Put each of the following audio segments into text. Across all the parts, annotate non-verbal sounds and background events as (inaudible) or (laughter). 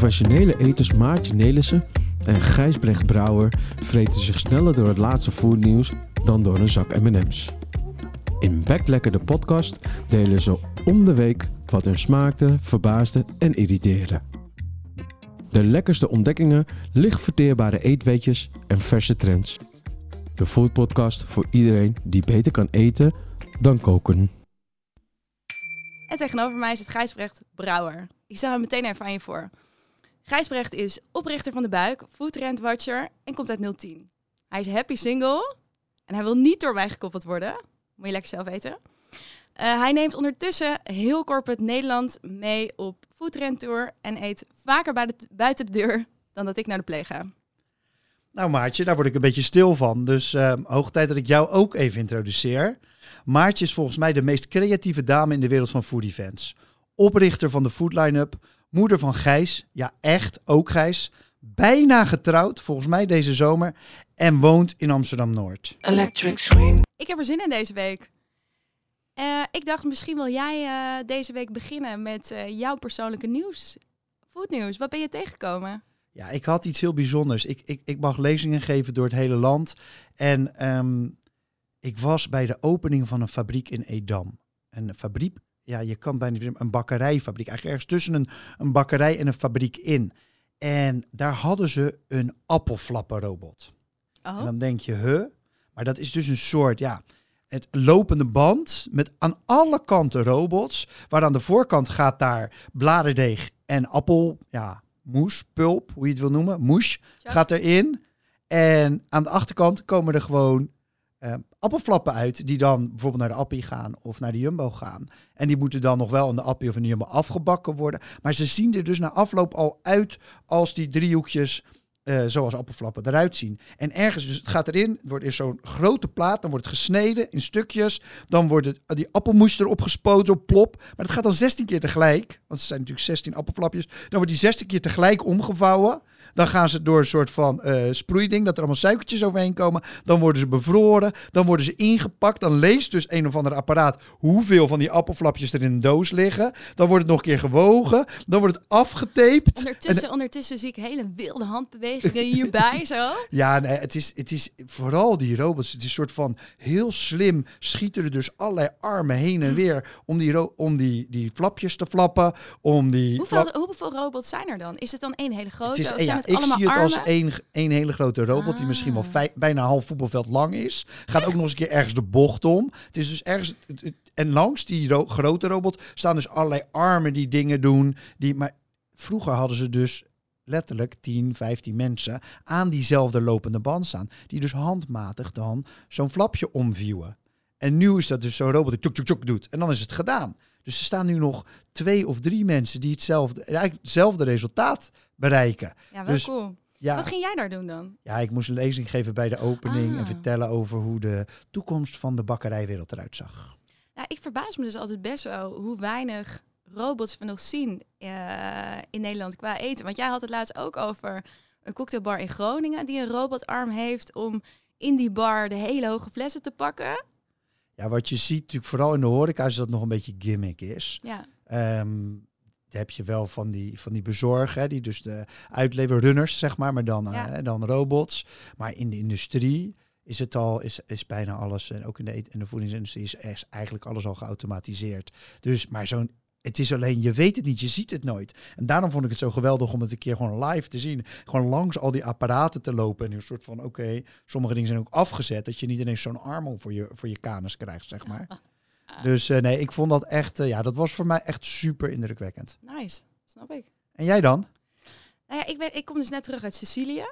Professionele eters Maartje Nelissen en Gijsbrecht Brouwer vreten zich sneller door het laatste foodnieuws dan door een zak M&M's. In Backlekker de podcast delen ze om de week wat hun smaakte, verbaasde en irriteerde. De lekkerste ontdekkingen, licht verteerbare eetweetjes en verse trends. De foodpodcast voor iedereen die beter kan eten dan koken. En tegenover mij zit Gijsbrecht Brouwer. Ik stel hem meteen even aan je voor. Gijsbrecht is oprichter van De Buik, food trend watcher en komt uit 010. Hij is happy single en hij wil niet door mij gekoppeld worden. Moet je lekker zelf weten. Eh, hij neemt ondertussen heel corporate Nederland mee op foodtrend tour en eet vaker bij de, buiten de deur dan dat ik naar de pleeg ga. Nou Maartje, daar word ik een beetje stil van. Dus uh, hoog tijd dat ik jou ook even introduceer. Maartje is volgens mij de meest creatieve dame in de wereld van food events. Oprichter van de Food Lineup, moeder van Gijs, ja echt, ook Gijs. Bijna getrouwd, volgens mij deze zomer, en woont in Amsterdam-Noord. Electric Swing. Ik heb er zin in deze week. Uh, ik dacht, misschien wil jij uh, deze week beginnen met uh, jouw persoonlijke nieuws. Foodnieuws, wat ben je tegengekomen? Ja, ik had iets heel bijzonders. Ik, ik, ik mag lezingen geven door het hele land. En um, ik was bij de opening van een fabriek in Edam. Een fabriek, ja, je kan bijna een bakkerijfabriek. Eigenlijk ergens tussen een, een bakkerij en een fabriek in. En daar hadden ze een appelflappenrobot. Oh. En dan denk je, huh? Maar dat is dus een soort, ja, het lopende band met aan alle kanten robots. Waar aan de voorkant gaat daar bladerdeeg en appel, ja, moes, pulp, hoe je het wil noemen, moes, gaat erin. En aan de achterkant komen er gewoon uh, appelflappen uit, die dan bijvoorbeeld naar de Appie gaan of naar de Jumbo gaan. En die moeten dan nog wel in de Appie of in de Jumbo afgebakken worden. Maar ze zien er dus na afloop al uit als die driehoekjes uh, zoals appelflappen eruit zien. En ergens, dus het gaat erin, het wordt in zo'n grote plaat, dan wordt het gesneden in stukjes. Dan wordt het, die appelmoes erop gespoten op plop. Maar dat gaat dan 16 keer tegelijk, want het zijn natuurlijk 16 appelflapjes. Dan wordt die 16 keer tegelijk omgevouwen. Dan gaan ze door een soort van uh, sproeiding, dat er allemaal suikertjes overheen komen. Dan worden ze bevroren, dan worden ze ingepakt. Dan leest dus een of ander apparaat hoeveel van die appelflapjes er in een doos liggen. Dan wordt het nog een keer gewogen. Dan wordt het afgetaped. Ondertussen, en, ondertussen zie ik hele wilde handbewegingen hierbij (laughs) zo. Ja, nee, het is, het is vooral die robots. Het is een soort van heel slim schieten er dus allerlei armen heen en weer om die, om die, die flapjes te flappen. Om die hoeveel, hoeveel robots zijn er dan? Is het dan één hele grote? Het is, ja, ik zie het als één, één hele grote robot die misschien wel vijf, bijna half voetbalveld lang is. Gaat ook nog eens een keer ergens de bocht om. Het is dus ergens. Het, het, en langs die ro grote robot staan dus allerlei armen die dingen doen. Die, maar vroeger hadden ze dus letterlijk 10, 15 mensen aan diezelfde lopende band staan. Die dus handmatig dan zo'n flapje omvieuwen. En nu is dat dus zo'n robot die tjuk, tjuk, tjuk doet. En dan is het gedaan. Dus er staan nu nog twee of drie mensen die hetzelfde, eigenlijk hetzelfde resultaat bereiken. Ja, wel dus, cool. Ja, Wat ging jij daar doen dan? Ja, ik moest een lezing geven bij de opening Ah. en vertellen over hoe de toekomst van de bakkerijwereld eruit zag. Ja, ik verbaas me dus altijd best wel hoe weinig robots we nog zien uh, in Nederland qua eten. Want jij had het laatst ook over een cocktailbar in Groningen die een robotarm heeft om in die bar de hele hoge flessen te pakken. Ja, wat je ziet natuurlijk vooral in de horeca is dat het nog een beetje gimmick is. Ja. Um, heb je wel van die, van die bezorgen, die dus de uitlever runners, zeg maar, maar dan, Ja. uh, dan robots. Maar in de industrie is het al, is, is bijna alles, en ook in de, en de voedingsindustrie is, is eigenlijk alles al geautomatiseerd. Dus, maar zo'n, het is alleen, je weet het niet, je ziet het nooit. En daarom vond ik het zo geweldig om het een keer gewoon live te zien. Gewoon langs al die apparaten te lopen en een soort van, oké, sommige dingen zijn ook afgezet, dat je niet ineens zo'n arm voor je, voor je kanus krijgt, zeg maar. (laughs) Dus eh, nee, ik vond dat echt, eh, ja, dat was voor mij echt super indrukwekkend. Nice, snap ik. En jij dan? Nou ja, ik, ben, ik kom dus net terug uit Sicilië.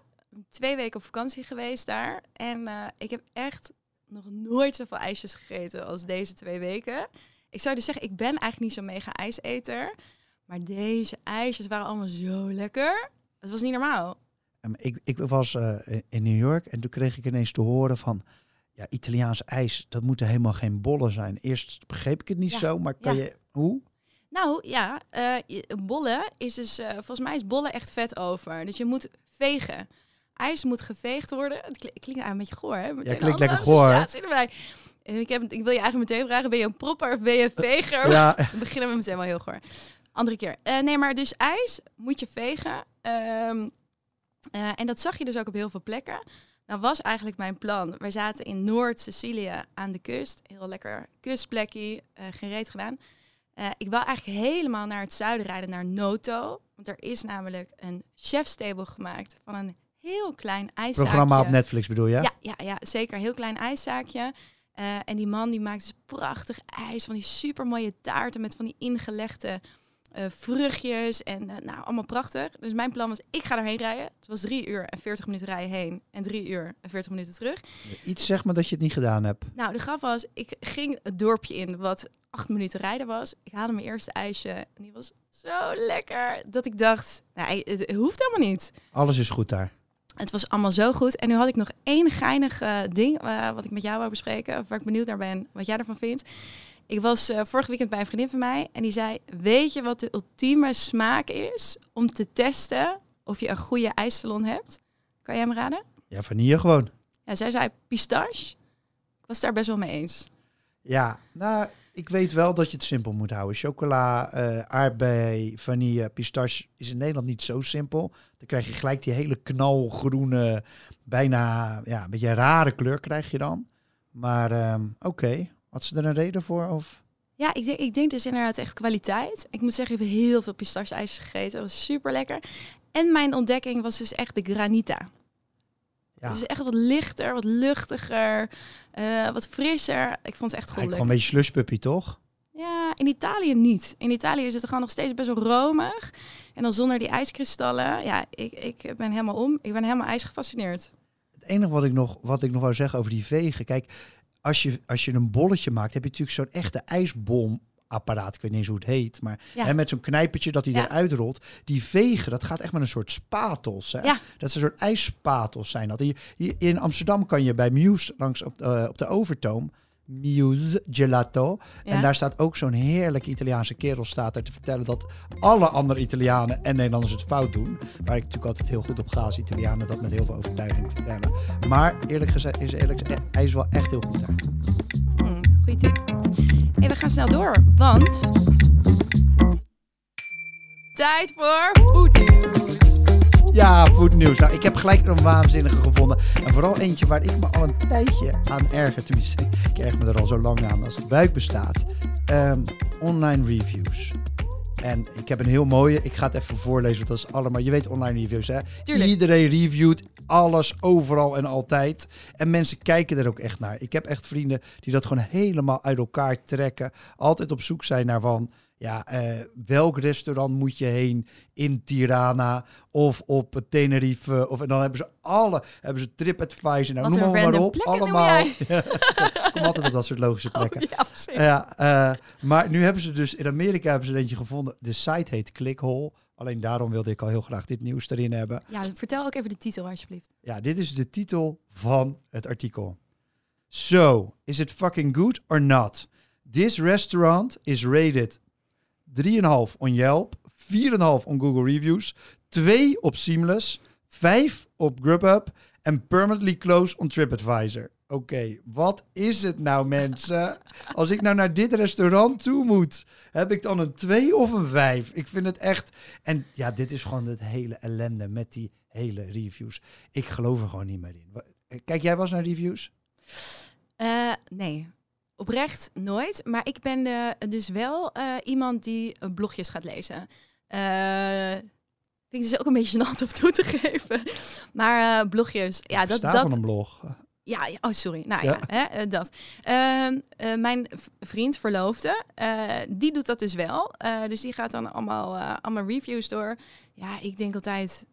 Twee weken op vakantie geweest daar. En eh, ik heb echt nog nooit zoveel ijsjes gegeten als deze twee weken. Ik zou dus zeggen, ik ben eigenlijk niet zo'n mega ijseter. Maar deze ijsjes waren allemaal zo lekker. Het was niet normaal. Um, ik, ik was uh, in New York en toen kreeg ik ineens te horen van... Ja, Italiaans ijs, dat moeten helemaal geen bollen zijn. Eerst begreep ik het niet Ja, zo, maar kan ja. je... Hoe? Nou ja, eh, bollen is dus, eh, volgens mij is bollen echt vet over. Dus je moet vegen. IJs moet geveegd worden. Het kli- klinkt eigenlijk een beetje goor, hè? Meteen klinkt lekker goor, Eh, Ik, heb, ik wil je eigenlijk meteen vragen, ben je een propper of ben je een veger? Ja, (laughs) Dan beginnen we meteen wel heel goor. Andere keer. Eh, nee, maar dus ijs moet je vegen. Ehm, eh, en dat zag je dus ook op heel veel plekken. Nou was eigenlijk mijn plan. Wij zaten in Noord-Sicilië aan de kust. Heel lekker kustplekje, eh geen reet gedaan. Eh, ik wil eigenlijk helemaal naar het zuiden rijden, naar Noto. Want er is namelijk een chefstable gemaakt van een heel klein ijszaakje. Programma op Netflix bedoel je? Ja, ja, ja, zeker. Een heel klein ijszaakje. Eh, en die man die maakt dus prachtig ijs. Van die super mooie taarten met van die ingelegde eh, vruchtjes. En eh, nou, allemaal prachtig. Dus mijn plan was, ik ga erheen rijden. Het was drie uur en 40 minuten rijden heen. En drie uur en 40 minuten terug. Iets zeg maar dat je het niet gedaan hebt. Nou, de grap was, ik ging het dorpje in wat acht minuten rijden was. Ik haalde mijn eerste ijsje en die was zo lekker dat ik dacht, nou, het hoeft helemaal niet. Alles is goed daar. Het was allemaal zo goed. En nu had ik nog één geinig eh, ding eh, wat ik met jou wou bespreken. Waar ik benieuwd naar ben wat jij ervan vindt. Ik was eh, vorig weekend bij een vriendin van mij en die zei: Weet je wat de ultieme smaak is om te testen of je een goede ijssalon hebt? Kan jij hem raden? Ja, vanille gewoon. Ja, zij zei pistache. Ik was daar best wel mee eens. Ja, nou, ik weet wel dat je het simpel moet houden. Chocola, eh aardbei, vanille, pistache is in Nederland niet zo simpel. Dan krijg je gelijk die hele knalgroene, bijna ja, een beetje rare kleur krijg je dan. Maar ehm, oké, had ze er een reden voor? Of? Ja, ik denk, ik denk dus inderdaad echt kwaliteit. Ik moet zeggen, ik heb heel veel pistache-ijs gegeten. Dat was super lekker. En mijn ontdekking was dus echt de granita. Ja, Het is echt wat lichter, wat luchtiger, eh, wat frisser. Ik vond het echt gewoon leuk. gewoon een beetje slushpuppy, toch? Ja, in Italië niet. In Italië is het gewoon nog steeds best wel romig. En dan zonder die ijskristallen. Ja, ik, ik ben helemaal om. Ik ben helemaal ijsgefascineerd. Het enige wat ik nog, wat ik nog wou zeggen over die vegen. Kijk, als je, als je een bolletje maakt, heb je natuurlijk zo'n echte ijsbomapparaat. Ik weet niet eens hoe het heet. Maar Ja. hè, met zo'n knijpertje dat hij Ja. eruit rolt. Die vegen, dat gaat echt met een soort spatels. Hè? Ja. Dat zijn een soort ijsspatels zijn dat. Hier, hier in Amsterdam kan je bij Muse langs op, eh, op de Overtoom. Muse Gelato. En daar staat ook zo'n heerlijke Italiaanse kerel staat er te vertellen dat alle andere Italianen en Nederlanders het fout doen. Waar ik natuurlijk altijd heel goed op ga als Italianen dat met heel veel overtuiging vertellen. Maar eerlijk gezegd is eerlijk, hij is wel echt heel goed daar. Hm, goeie tip. Hey, we gaan snel door, want... Tijd voor foodnieuws. Ja, foodnieuws. Nou, ik heb gelijk een waanzinnige gevonden. En vooral eentje waar ik me al een tijdje aan erger. Tenminste, ik erg me er al zo lang aan als het buik bestaat. Ehm, online reviews. En ik heb een heel mooie. Ik ga het even voorlezen, want dat is allemaal... Je weet online reviews, hè? Tuurlijk. Iedereen reviewt alles, overal en altijd. En mensen kijken er ook echt naar. Ik heb echt vrienden die dat gewoon helemaal uit elkaar trekken. Altijd op zoek zijn naar van... Ja, eh, welk restaurant moet je heen in Tirana of op Tenerife? Of, en dan hebben ze alle, hebben ze TripAdvisor, nou, Wat noem maar, op. Allemaal. (laughs) kom altijd op dat soort logische plekken. Ja, eh, maar nu hebben ze dus in Amerika hebben ze eentje gevonden. De site heet Clickhole. Alleen daarom wilde ik al heel graag dit nieuws erin hebben. Ja, vertel ook even de titel alsjeblieft. Ja, dit is de titel van het artikel. So, is it fucking good or not? This restaurant is rated 3,5 on Yelp, 4,5 on Google Reviews, 2 op Seamless, 5 op Grubhub en permanently closed on TripAdvisor. Oké, wat is het nou mensen? Als ik nou naar dit restaurant toe moet, heb ik dan een 2 of een 5? Ik vind het echt... En ja, dit is gewoon het hele ellende met die hele reviews. Ik geloof er gewoon niet meer in. Wa- Kijk, jij was naar reviews? Eh, nee, oprecht nooit. Maar ik ben eh, dus wel eh, iemand die eh, blogjes gaat lezen. Eh vind ik dus ook een beetje (laughs) gênant om toe te geven. Maar eh, blogjes, ja, dat, dat, van een blog. Ja, oh sorry. Nou Ja. ja, hè, eh, dat. Ehm, eh, mijn vriend verloofde, eh, die doet dat dus wel. Dus die gaat dan allemaal, allemaal reviews door. Ja, ik denk altijd,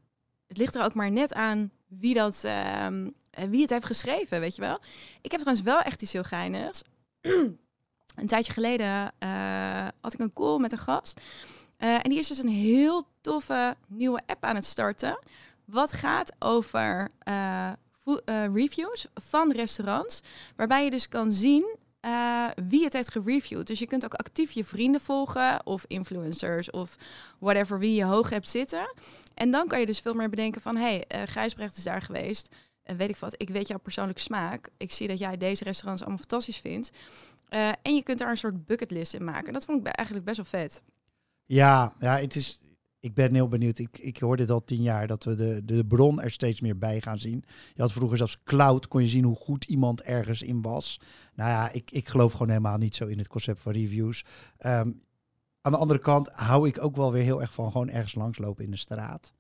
het ligt er ook maar net aan wie, dat, ehm, eh, wie het heeft geschreven, weet je wel. Ik heb trouwens wel echt iets heel geinigs. (clears throat) een tijdje geleden had ik een call met een gast. En die is dus een heel toffe nieuwe app aan het starten. Wat gaat over reviews van restaurants. Waarbij je dus kan zien eh, wie het heeft gereviewd. Dus je kunt ook actief je vrienden volgen of influencers of whatever wie je hoog hebt zitten. En dan kan je dus veel meer bedenken van... hey, eh, Gijsbrecht is daar geweest. En weet ik wat, ik weet jouw persoonlijke smaak. Ik zie dat jij deze restaurants allemaal fantastisch vindt. Eh, en je kunt daar een soort bucketlist in maken. Dat vond ik eigenlijk best wel vet. Ja, ja, het is. Ik ben heel benieuwd. Ik, ik hoor dit al tien jaar dat we de, de bron er steeds meer bij gaan zien. Je had vroeger zelfs cloud, kon je zien hoe goed iemand ergens in was. Nou ja, ik, ik geloof gewoon helemaal niet zo in het concept van reviews. Ehm, aan de andere kant hou ik ook wel weer heel erg van gewoon ergens langslopen in de straat.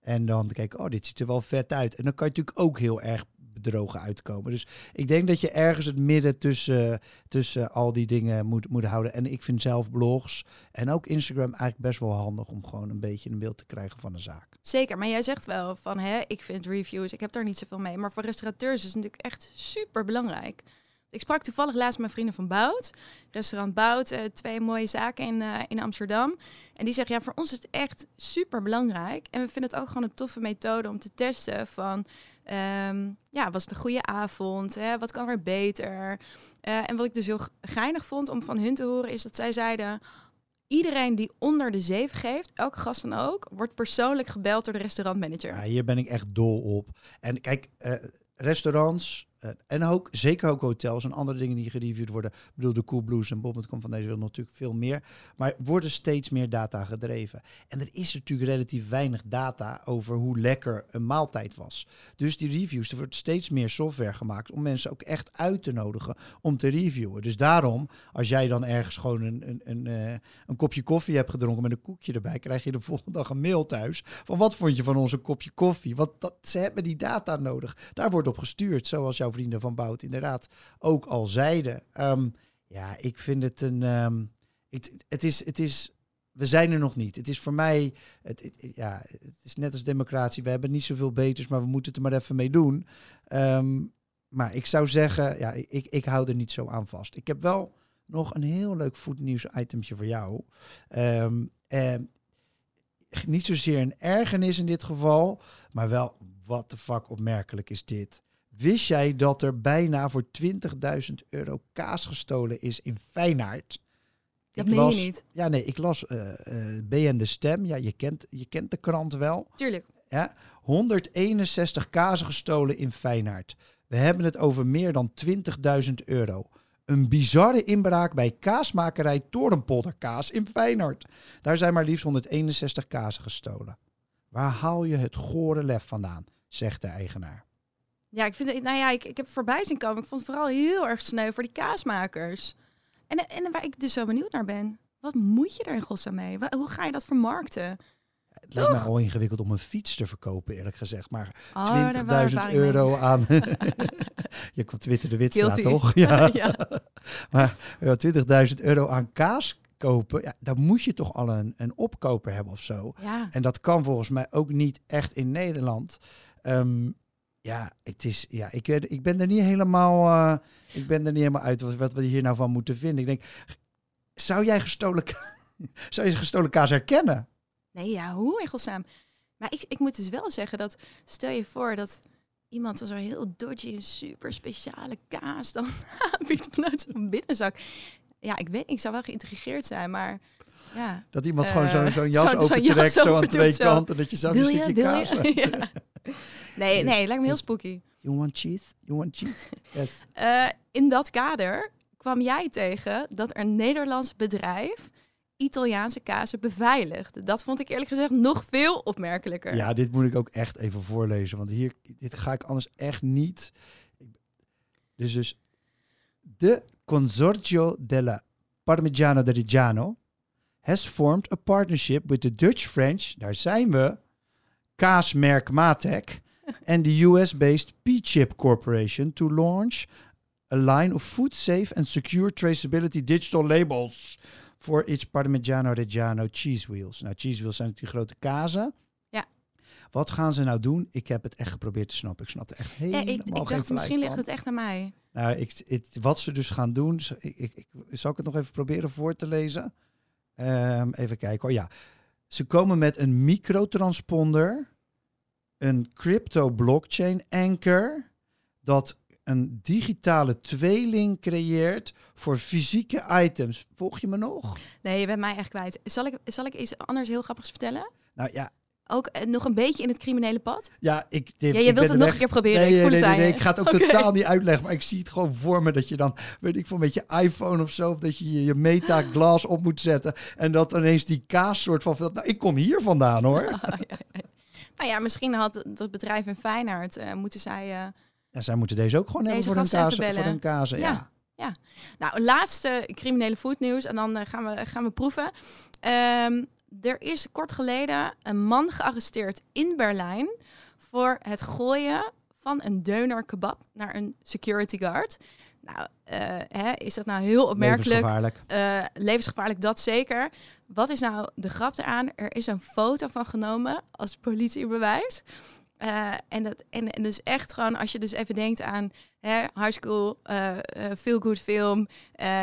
En dan kijk, oh, dit ziet er wel vet uit. En dan kan je natuurlijk ook heel erg bedrogen uitkomen. Dus ik denk dat je ergens het midden tussen, tussen al die dingen moet, moet houden. En ik vind zelf blogs en ook Instagram eigenlijk best wel handig om gewoon een beetje een beeld te krijgen van de zaak. Zeker, maar jij zegt wel van, hè, ik vind reviews, ik heb daar niet zoveel mee. Maar voor restaurateurs is het natuurlijk echt super belangrijk. Ik sprak toevallig laatst met vrienden van Bout. Restaurant Bout, uh, twee mooie zaken in, uh, in Amsterdam. En die zeggen, ja, voor ons is het echt super belangrijk. En we vinden het ook gewoon een toffe methode om te testen van... Um, ja, was het een goede avond? Hè? Wat kan er beter? Uh, en wat ik dus heel geinig vond om van hun te horen, is dat zij zeiden... Iedereen die onder de zeven geeft, elke gast dan ook, wordt persoonlijk gebeld door de restaurantmanager. Ja, hier ben ik echt dol op. En kijk, restaurants, uh, en ook, zeker ook hotels en andere dingen die gereviewd worden. Ik bedoel, de Cool Blues en Bob.com van deze wereld natuurlijk veel meer. Maar worden steeds meer data gedreven. En er is natuurlijk relatief weinig data over hoe lekker een maaltijd was. Dus die reviews, er wordt steeds meer software gemaakt om mensen ook echt uit te nodigen om te reviewen. Dus daarom, als jij dan ergens gewoon een, een, een, uh, een kopje koffie hebt gedronken met een koekje erbij, krijg je de (laughs) volgende dag een mail thuis van wat vond je van onze kopje koffie? Want dat, ze hebben die data nodig. Daar wordt op gestuurd, zoals jouw vrienden van Bout inderdaad ook al zeiden. Um, ja, ik vind het een. Um, het, het, is, het is. We zijn er nog niet. Het is voor mij. Het, ja, het is net als democratie. We hebben niet zoveel beters, maar we moeten het er maar even mee doen. Um, maar ik zou zeggen, ja, ik, ik hou er niet zo aan vast. Ik heb wel nog een heel leuk voetnieuws itemtje voor jou. En niet zozeer een ergernis in dit geval, maar wel wat de fuck opmerkelijk is dit. Wist jij dat er bijna voor 20.000 euro kaas gestolen is in Feyenaard? Dat ik meen las, je niet. Ja, nee, ik las uh, uh, BN De Stem. Ja, je kent, je kent de krant wel. Tuurlijk. Ja, 161 kazen gestolen in Feyenaard. We hebben het over meer dan 20.000 euro. Een bizarre inbraak bij kaasmakerij Torenpolderkaas in Feyenaard. Daar zijn maar liefst 161 kazen gestolen. Waar haal je het gore lef vandaan, zegt de eigenaar. Ja, ik vind het, nou ja, ik, ik heb voorbij zien komen. Ik vond het vooral heel erg sneu voor die kaasmakers. En, en waar ik dus zo benieuwd naar ben, wat moet je er in godsnaam mee? Hoe ga je dat vermarkten? Het lijkt me al ingewikkeld om een fiets te verkopen, eerlijk gezegd. Maar oh, 20.000 euro aan. (laughs) je komt Twitter de Witstraat, toch? (laughs) Ja. ja. (laughs) maar ja, 20.000 euro aan kaas kopen, ja, dan moet je toch al een, een opkoper hebben of zo. Ja. En dat kan volgens mij ook niet echt in Nederland. Um, ja, het is, ja ik, ik ben er niet helemaal, uh, ik ben er niet helemaal uit wat, wat we hier nou van moeten vinden. Ik denk, zou jij gestolen, (laughs) zou je gestolen kaas herkennen? Nee, ja, hoe in godsnaam? Maar ik, ik moet dus wel zeggen dat, stel je voor dat iemand zo heel dodgy, een super speciale kaas dan (laughs) aanbiedt vanuit zo'n binnenzak. Ja, ik weet, ik zou wel geïntegreerd zijn, maar ja. Dat iemand uh, gewoon zo'n zo'n jas zo, opentrekt, zo, aan twee kanten, dat je zo een stukje kaas hebt. (laughs) Nee, nee, lijkt me heel spooky. You want cheese? You want cheese? Yes. Uh, (laughs) in dat kader kwam jij tegen dat er een Nederlands bedrijf Italiaanse kazen beveiligt. Dat vond ik eerlijk gezegd nog veel opmerkelijker. Ja, dit moet ik ook echt even voorlezen, want hier, dit ga ik anders echt niet. Dus dus de Consortio della Parmigiano di Reggiano has formed a partnership with the Dutch-French, daar zijn we, kaasmerk Matek and the US-based P-Chip Corporation to launch a line of food safe and secure traceability digital labels for its Parmigiano Reggiano cheese wheels. Nou, cheese wheels zijn natuurlijk grote kazen. Ja. Wat gaan ze nou doen? Ik heb het echt geprobeerd te snappen. Ik snap er echt helemaal ja, ik, ik dacht, misschien ligt het echt aan mij. Nou, ik, wat ze dus gaan doen, ik, ik, zal ik het nog even proberen voor te lezen? Um, even kijken hoor. Ja, ze komen met een microtransponder, een crypto blockchain anchor, dat een digitale tweeling creëert voor fysieke items. Volg je me nog? Nee, je bent mij echt kwijt. Zal ik, zal ik iets anders heel grappigs vertellen? Nou ja, ook eh, nog een beetje in het criminele pad? Ja, ik, dit, Ja, je wilt het nog een keer proberen. Nee, ik voel nee, het nee, nee, ik ga het ook (laughs) totaal niet uitleggen, maar ik zie het gewoon voor me dat je dan, weet ik veel, met je iPhone of zo, of dat je je, Meta Glass op moet zetten en dat ineens die kaas soort van, nou, ik kom hier vandaan hoor. (laughs) Nou ja, misschien had dat bedrijf in Feyenoord, eh, moeten zij... eh, Ja, zij moeten deze ook gewoon Deze hebben voor hun, kazen, voor hun kazen. Ja. Ja. Nou, laatste criminele voetnieuws en dan eh, gaan, we, gaan we proeven. Ehm, er is kort geleden een man gearresteerd in Berlijn voor het gooien van een deuner kebab naar een security guard. Nou, eh, hè, is dat nou heel opmerkelijk? Levensgevaarlijk. Eh, levensgevaarlijk, dat zeker. Wat is nou de grap eraan? Er is een foto van genomen als politiebewijs. Eh, en, dat, en, en dus echt gewoon, als je dus even denkt aan hè, high school, eh, feel good film.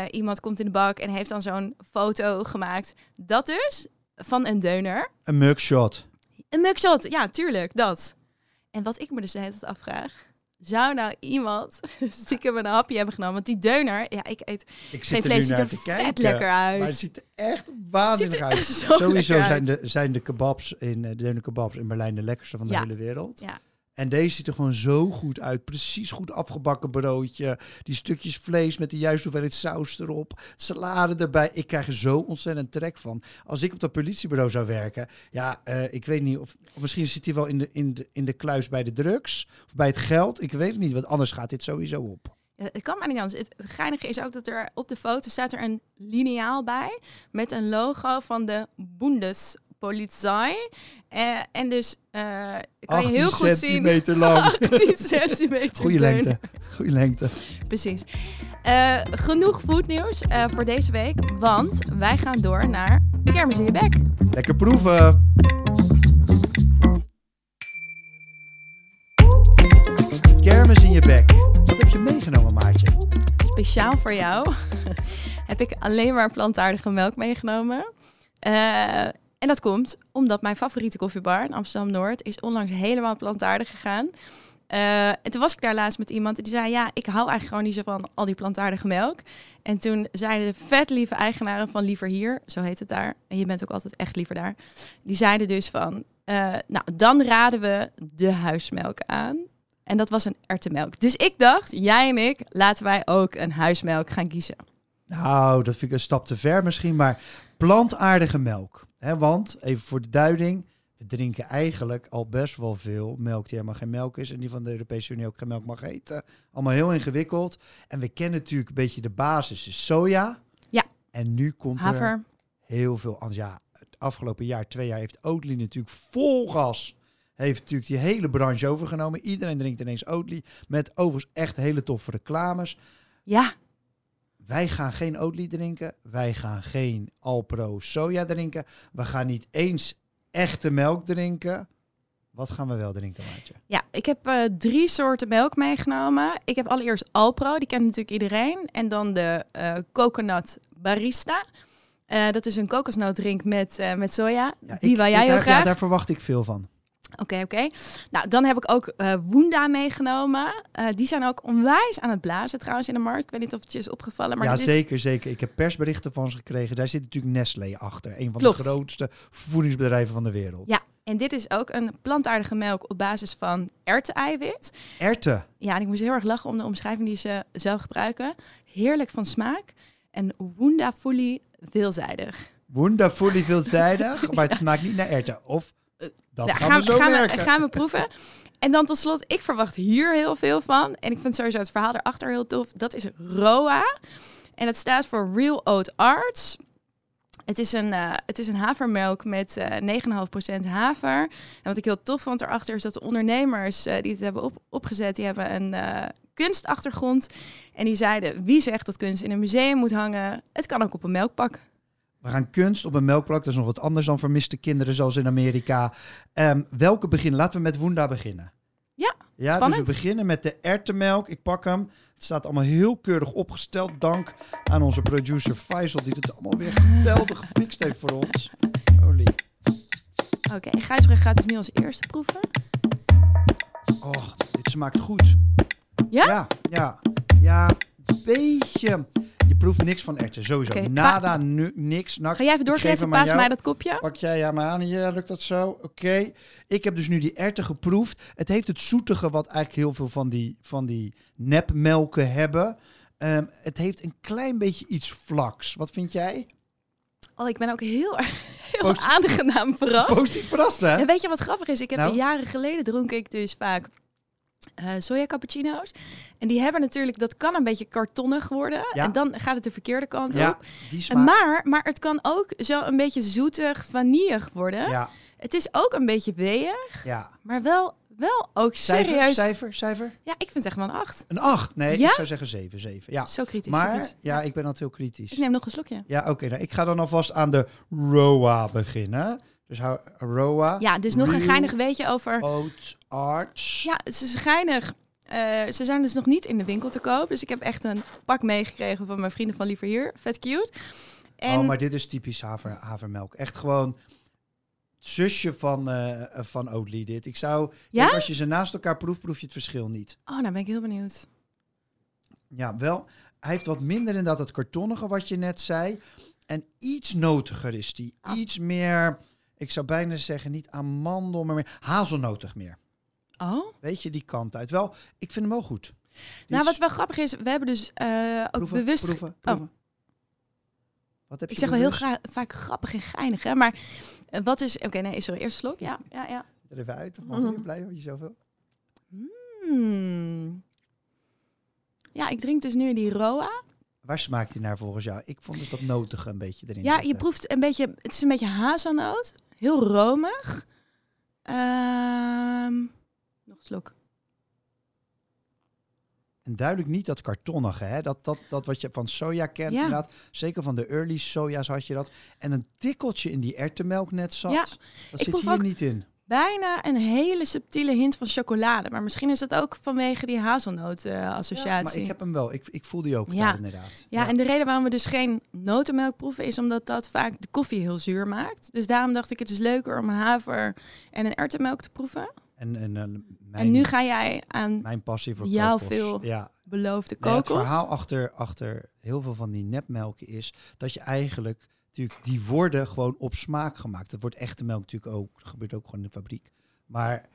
iemand komt in de bak en heeft dan zo'n foto gemaakt. Dat dus, van een deuner. Een mugshot. Een mugshot, ja, tuurlijk, dat. En wat ik me dus de hele tijd afvraag... Zou nou iemand (laughs) stiekem een hapje hebben genomen? Want die deuner, ja, ik eet Ik geen er vlees, nu ziet er vet kijken. lekker Maar het uit. ziet er echt waanzinnig uit. (laughs) Sowieso zijn uit. de, zijn de kebabs in eh, de deuner kebabs in Berlijn de lekkerste van de Ja. hele wereld. Ja. En deze ziet er gewoon zo goed uit. Precies goed afgebakken broodje. Die stukjes vlees met de juiste hoeveelheid saus erop. Salade erbij. Ik krijg er zo ontzettend trek van. Als ik op dat politiebureau zou werken. Ja, eh, ik weet niet of, of misschien zit hij wel in de, in, de, in de kluis bij de drugs. Of bij het geld. Ik weet het niet. Want anders gaat dit sowieso op. Het kan maar niet anders. Het, geinige is ook dat er op de foto staat er een lineaal bij met een logo van de Bundespolizei. Eh, en dus eh, kan je 18 heel goed zien. centimeter lang. (laughs) 18 centimeter. Goede dun. lengte. Goede lengte. Precies. Eh, genoeg voetnieuws eh voor deze week, want wij gaan door naar Kermis in je bek. Lekker proeven. Kermis in je bek. Wat heb je meegenomen, Maartje? Speciaal voor jou (laughs) heb ik alleen maar plantaardige melk meegenomen. En dat komt omdat mijn favoriete koffiebar in Amsterdam-Noord is onlangs helemaal plantaardig gegaan. Eh, en toen was ik daar laatst met iemand die zei, ja, ik hou eigenlijk gewoon niet zo van al die plantaardige melk. En toen zeiden de vetlieve eigenaren van Liever Hier, zo heet het daar, en je bent ook altijd echt liever daar, die zeiden dus van, eh, nou, dan raden we de huismelk aan. En dat was een erwtenmelk. Dus ik dacht, jij en ik, laten wij ook een huismelk gaan kiezen. Nou, dat vind ik een stap te ver misschien, maar plantaardige melk. Want, even voor de duiding, we drinken eigenlijk al best wel veel melk die helemaal geen melk is. En die van de Europese Unie ook geen melk mag eten. Allemaal heel ingewikkeld. En we kennen natuurlijk een beetje de basis, is soja. Ja. En nu komt er Haver, heel veel anders. Ja, het afgelopen jaar, twee jaar, heeft Oatly natuurlijk vol gas. Heeft natuurlijk die hele branche overgenomen. Iedereen drinkt ineens Oatly. Met overigens echt hele toffe reclames. ja, Wij gaan geen Oatly drinken. Wij gaan geen Alpro soja drinken. We gaan niet eens echte melk drinken. Wat gaan we wel drinken, Maatje? ja, ik heb eh, drie soorten melk meegenomen. Ik heb allereerst Alpro, die kent natuurlijk iedereen. En dan de eh coconut barista. Eh, dat is een kokosnooddrink met, met soja. Ja, die ik- wil ik- jij heel daar, graag. Ja, daar verwacht ik veel van. Oké, oké. Nou, dan heb ik ook eh Woenda meegenomen. Eh, die zijn ook onwijs aan het blazen trouwens in de markt. Ik weet niet of het je is opgevallen, maar ja, is... zeker, zeker. Ik heb persberichten van ze gekregen. Daar zit natuurlijk Nestlé achter. Een van Klopt. de grootste voedingsbedrijven van de wereld. Ja, en dit is ook een plantaardige melk op basis van erwteneiwit. Ja, en ik moest heel erg lachen om de omschrijving die ze zelf gebruiken. Heerlijk van smaak en wonderfully veelzijdig. Wonderfully veelzijdig, (laughs) maar het smaakt niet naar erten. Of dat Ja, gaan, we zo gaan, merken. we, gaan we proeven. En dan tot slot, ik verwacht hier heel veel van. En ik vind sowieso het verhaal erachter heel tof. Dat is ROA. En dat staat voor Real Oat Arts. Het is een, eh, het is een havermelk met eh 9,5% haver. En wat ik heel tof vond erachter is dat de ondernemers eh, die het hebben op, opgezet, die hebben een kunstachtergrond. En die zeiden, wie zegt dat kunst in een museum moet hangen? Het kan ook op een melkpak. We gaan kunst op een melkplak. Dat is nog wat anders dan vermiste kinderen zoals in Amerika. Ehm, welke beginnen? Laten we met Woenda beginnen. Ja, ja spannend. Dus we beginnen met de erwtenmelk. Ik pak hem. Het staat allemaal heel keurig opgesteld. Dank aan onze producer Faisal die het allemaal weer geweldig gefixt heeft voor ons. Holy. Oké, Gijsbrecht gaat dus nu als eerste proeven. Oh, dit smaakt goed. Ja? Ja, ja. Ja, beetje. Je proeft niks van erwten, sowieso. Nada, nu, niks. Nak. Ga jij even doorkletsen, aan paas mij dat kopje. Pak jij ja maar aan hier, lukt dat zo? Oké. Ik heb dus nu die erwten geproefd. Het heeft het zoetige wat eigenlijk heel veel van die, van die nepmelken hebben. Ehm, het heeft een klein beetje iets vlaks. Wat vind jij? Oh, ik ben ook heel erg (laughs) heel Post- aangenaam verrast. Positief verrast, hè? En weet je wat grappig is? Ik heb Nou? jaren geleden dronk ik dus vaak eh soja cappuccino's. En die hebben natuurlijk, dat kan een beetje kartonnig worden. Ja. En dan gaat het de verkeerde kant Ja, op. die. Maar, maar het kan ook zo een beetje zoetig, vanillig worden. Ja, Het is ook een beetje weeig, ja. maar wel, wel ook Cijfer, serieus. cijfer, cijfer? Ja, ik vind het echt wel een 8. Een 8. Nee, Ja? ik zou zeggen 7, 7. Ja. Zo kritisch. Maar, ja, ik ben altijd heel kritisch. Ik neem nog een slokje. Ja, oké. nou, ik ga dan alvast aan de ROA beginnen. Dus ROA. Ja, dus nog een geinig weetje over... Oat Arts. Ja, het is geinig. Eh, ze zijn dus nog niet in de winkel te koop. Dus ik heb echt een pak meegekregen van mijn vrienden van Liever Hier. Vet cute. En Oh, maar dit is typisch haver, havermelk. Echt gewoon het zusje van, eh van Oatly dit. Ik zou, Ja? denk, als je ze naast elkaar proeft, proef je het verschil niet. Oh, nou ben ik heel benieuwd. Ja, wel. Hij heeft wat minder inderdaad het kartonnige wat je net zei. En iets notiger is die. Ah. Iets meer, ik zou bijna zeggen, niet amandel, maar meer hazelnotig meer. Oh? Weet je, die kant uit. Wel, ik vind hem wel goed. Die Nou, is- wat wel grappig is, we hebben dus eh, ook proeven, bewust... Oh. Proeven, proeven. Wat heb Ik je zeg wel heel bewust? gra- vaak grappig en geinig, hè. Maar eh, wat is... Oké, nee, sorry. Eerst slok. Ja, ja, ja. Er even uit. Of mag je blij dat je zoveel? Hmm. Ja, ik drink dus nu die Roa. Waar smaakt hij naar volgens jou? Ik vond dus dat notige een beetje erin. Ja, je proeft een beetje... Het is een beetje hazelnoot. Heel romig. Ehm, nog een slok. En duidelijk niet dat kartonnige, hè? Dat, dat, dat wat je van soja kent, Ja. inderdaad. Zeker van de early soja's had je dat. En een tikkeltje in die erwtenmelk net zat. Ja. Dat Ik zit hier ook- niet in. Bijna een hele subtiele hint van chocolade. Maar misschien is dat ook vanwege die Ja, hazelnoot-associatie. maar ik heb hem wel. Ik, ik voel die ook Ja. daar inderdaad. Ja, en de reden waarom we dus geen notenmelk proeven is omdat dat vaak de koffie heel zuur maakt. Dus daarom dacht ik het is leuker om een haver en een erwtenmelk te proeven. En, en, eh, mijn, en nu ga jij aan mijn passie voor Jouw kokos. veel Ja, beloofde Nee, het kokos. verhaal achter, achter heel veel van die nepmelken is dat je eigenlijk natuurlijk die worden gewoon op smaak gemaakt. Dat wordt echte melk natuurlijk ook. Dat gebeurt ook gewoon in de fabriek. Maar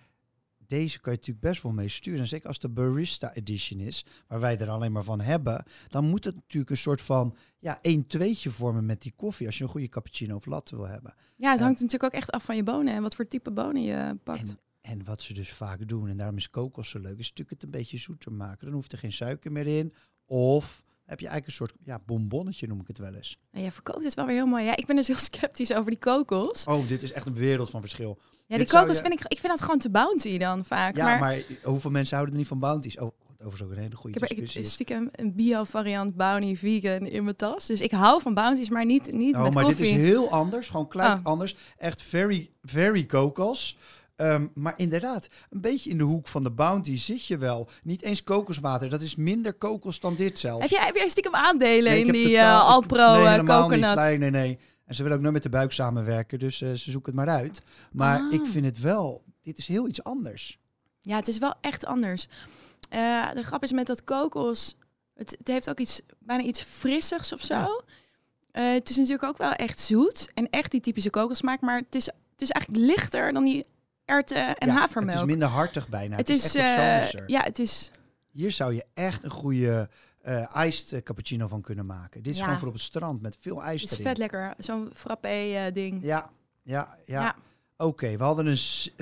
deze kan je natuurlijk best wel mee sturen. En zeker als de barista edition is, waar wij er alleen maar van hebben, dan moet het natuurlijk een soort van ja, 1 2tje vormen met die koffie als je een goede cappuccino of latte wil hebben. ja, het hangt natuurlijk ook echt af van je bonen en wat voor type bonen je pakt. En, en wat ze dus vaak doen, en daarom is kokos zo leuk, is natuurlijk het een beetje zoeter maken. Dan hoeft er geen suiker meer in. Of heb je eigenlijk een soort ja, bonbonnetje, noem ik het wel eens. En jij verkoopt het wel weer heel mooi. Ja, ik ben dus heel sceptisch over die kokos. Oh, dit is echt een wereld van verschil. Ja, die dit kokos je- vind ik, ik vind dat gewoon te bounty dan vaak. Ja, maar, maar, hoeveel mensen houden er niet van bounties? Oh, overigens ook een hele ik goede heb er discussie ik, is. stiekem een bio-variant brownie vegan in mijn tas. Dus ik hou van bounties, maar niet, niet Oh, met maar koffie. dit is heel anders, gewoon klein Oh. anders. Echt very, very kokos. Ehm, maar inderdaad, een beetje in de hoek van de bounty zit je wel. Niet eens kokoswater, dat is minder kokos dan dit zelfs. Heb jij, heb jij stiekem aandelen Nee, in die ik- Alpro nee, eh, helemaal coconut? Niet. Nee, nee, nee. En ze willen ook nooit met de buik samenwerken, dus eh, ze zoeken het maar uit. Maar Ah. ik vind het wel, dit is heel iets anders. Ja, het is wel echt anders. De grap is met dat kokos, het, het heeft ook iets, bijna iets frissigs of zo. Ja. Het is natuurlijk ook wel echt zoet en echt die typische kokossmaak, maar het is, het is eigenlijk lichter dan die erwten en Ja, havermelk. Het is minder hartig bijna. Het, Het is, is, echt eh, ja, het is, Hier zou je echt een goede eh iced eh, cappuccino van kunnen maken. Dit is Ja. gewoon voor op het strand met veel ijs het is erin. vet lekker. Zo'n frappé eh, ding. Ja, ja, ja. Ja. Oké, we hadden een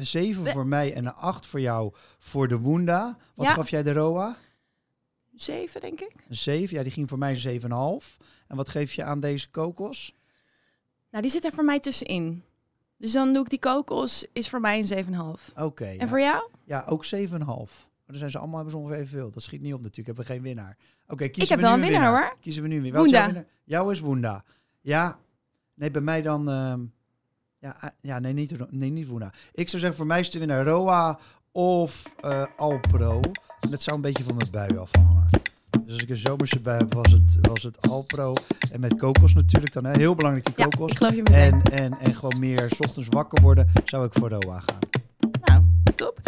7 We- voor mij en een 8 voor jou voor de Woenda. Wat Ja. gaf jij de Roa? Zeven, denk ik. Een 7. Ja, die ging voor mij een 7,5. En wat geef je aan deze kokos? Nou, die zit er voor mij tussenin. Dus dan doe ik die kokos, is voor mij een 7,5. Oké. En ja. voor jou? ja, ook 7,5. Maar dan zijn ze allemaal hebben ze ongeveer evenveel. Dat schiet niet op natuurlijk. Hebben we geen winnaar. Oké, kiezen Ik heb we wel nu een winnaar, hoor. Kiezen we nu weer. Jouw Woenda. winnaar? Jouw is Woenda. Ja. Nee, bij mij dan... ehm, ja, ah, ja, nee, niet, nee, niet Woenda. Ik zou zeggen, voor mij is de winnaar Roa of eh, Alpro. En dat zou een beetje van mijn bui afhangen. Dus als ik een zomerse bui heb, was het, was het Alpro. En met kokos natuurlijk dan. Hè. Heel belangrijk die Ja, kokos. ik en, en, en gewoon meer 's ochtends wakker worden, zou ik voor Roa gaan. Nou, top.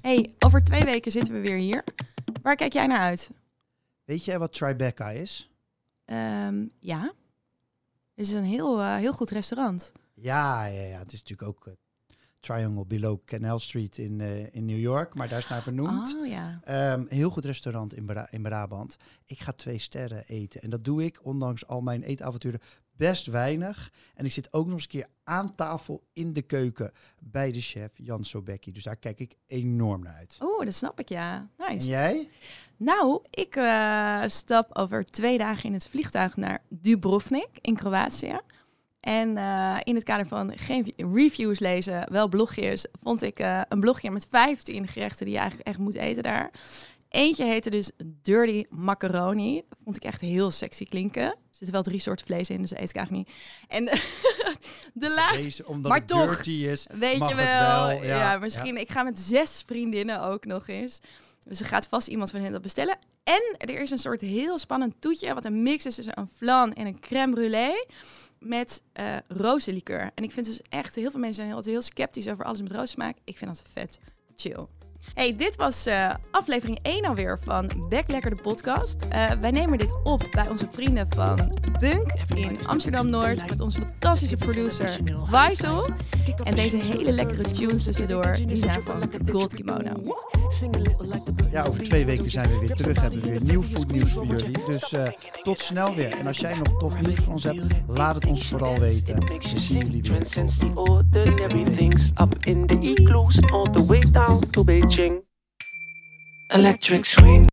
hey, over twee weken zitten we weer hier. Waar kijk jij naar uit? Weet jij wat Tribeca is? Ehm, ja. Het is een heel, eh, heel goed restaurant. Ja, ja, ja, het is natuurlijk ook eh, Triangle Below Canal Street in, eh, in New York, maar daar is naar vernoemd. Oh ja. Ehm, heel goed restaurant in, Bra- in Brabant. Ik ga twee sterren eten. En dat doe ik, ondanks al mijn eetavonturen, best weinig. En ik zit ook nog eens een keer aan tafel in de keuken bij de chef Jan Sobecki. Dus daar kijk ik enorm naar uit. Oeh, dat snap ik, ja. En Nice. jij? Nou, ik eh, stap over twee dagen in het vliegtuig naar Dubrovnik in Kroatië. En eh, in het kader van geen reviews lezen, wel blogjes, vond ik eh, een blogje met 15 gerechten die je eigenlijk echt moet eten daar. Eentje heette dus Dirty Macaroni. Vond ik echt heel sexy klinken. Er zitten wel drie soorten vlees in, dus dat eet ik eigenlijk niet. En (laughs) de laatste, Deze, omdat maar het toch, dirty is. weet mag je het wel. wel, Ja, ja, misschien. Ik ga met zes vriendinnen ook nog eens. Dus er gaat vast iemand van hen dat bestellen. En er is een soort heel spannend toetje, wat een mix is tussen een flan en een crème brûlée met eh rozenlikeur. En ik vind dus echt, heel veel mensen zijn altijd heel sceptisch over alles met rozensmaak. Ik vind dat vet chill. Hey, dit was eh, aflevering 1 alweer van Back Lekker de podcast. Eh, wij nemen dit op bij onze vrienden van Bunk in Amsterdam-Noord met onze fantastische producer Faisal. En deze hele lekkere tunes tussendoor, die zijn van Gold Kimono. Ja, over twee weken zijn we weer terug. Hebben we weer nieuw foodnieuws voor jullie. Dus eh, tot snel weer. En als jij nog tof nieuws van ons hebt, laat het ons vooral weten. We zien jullie weer. Electric swing.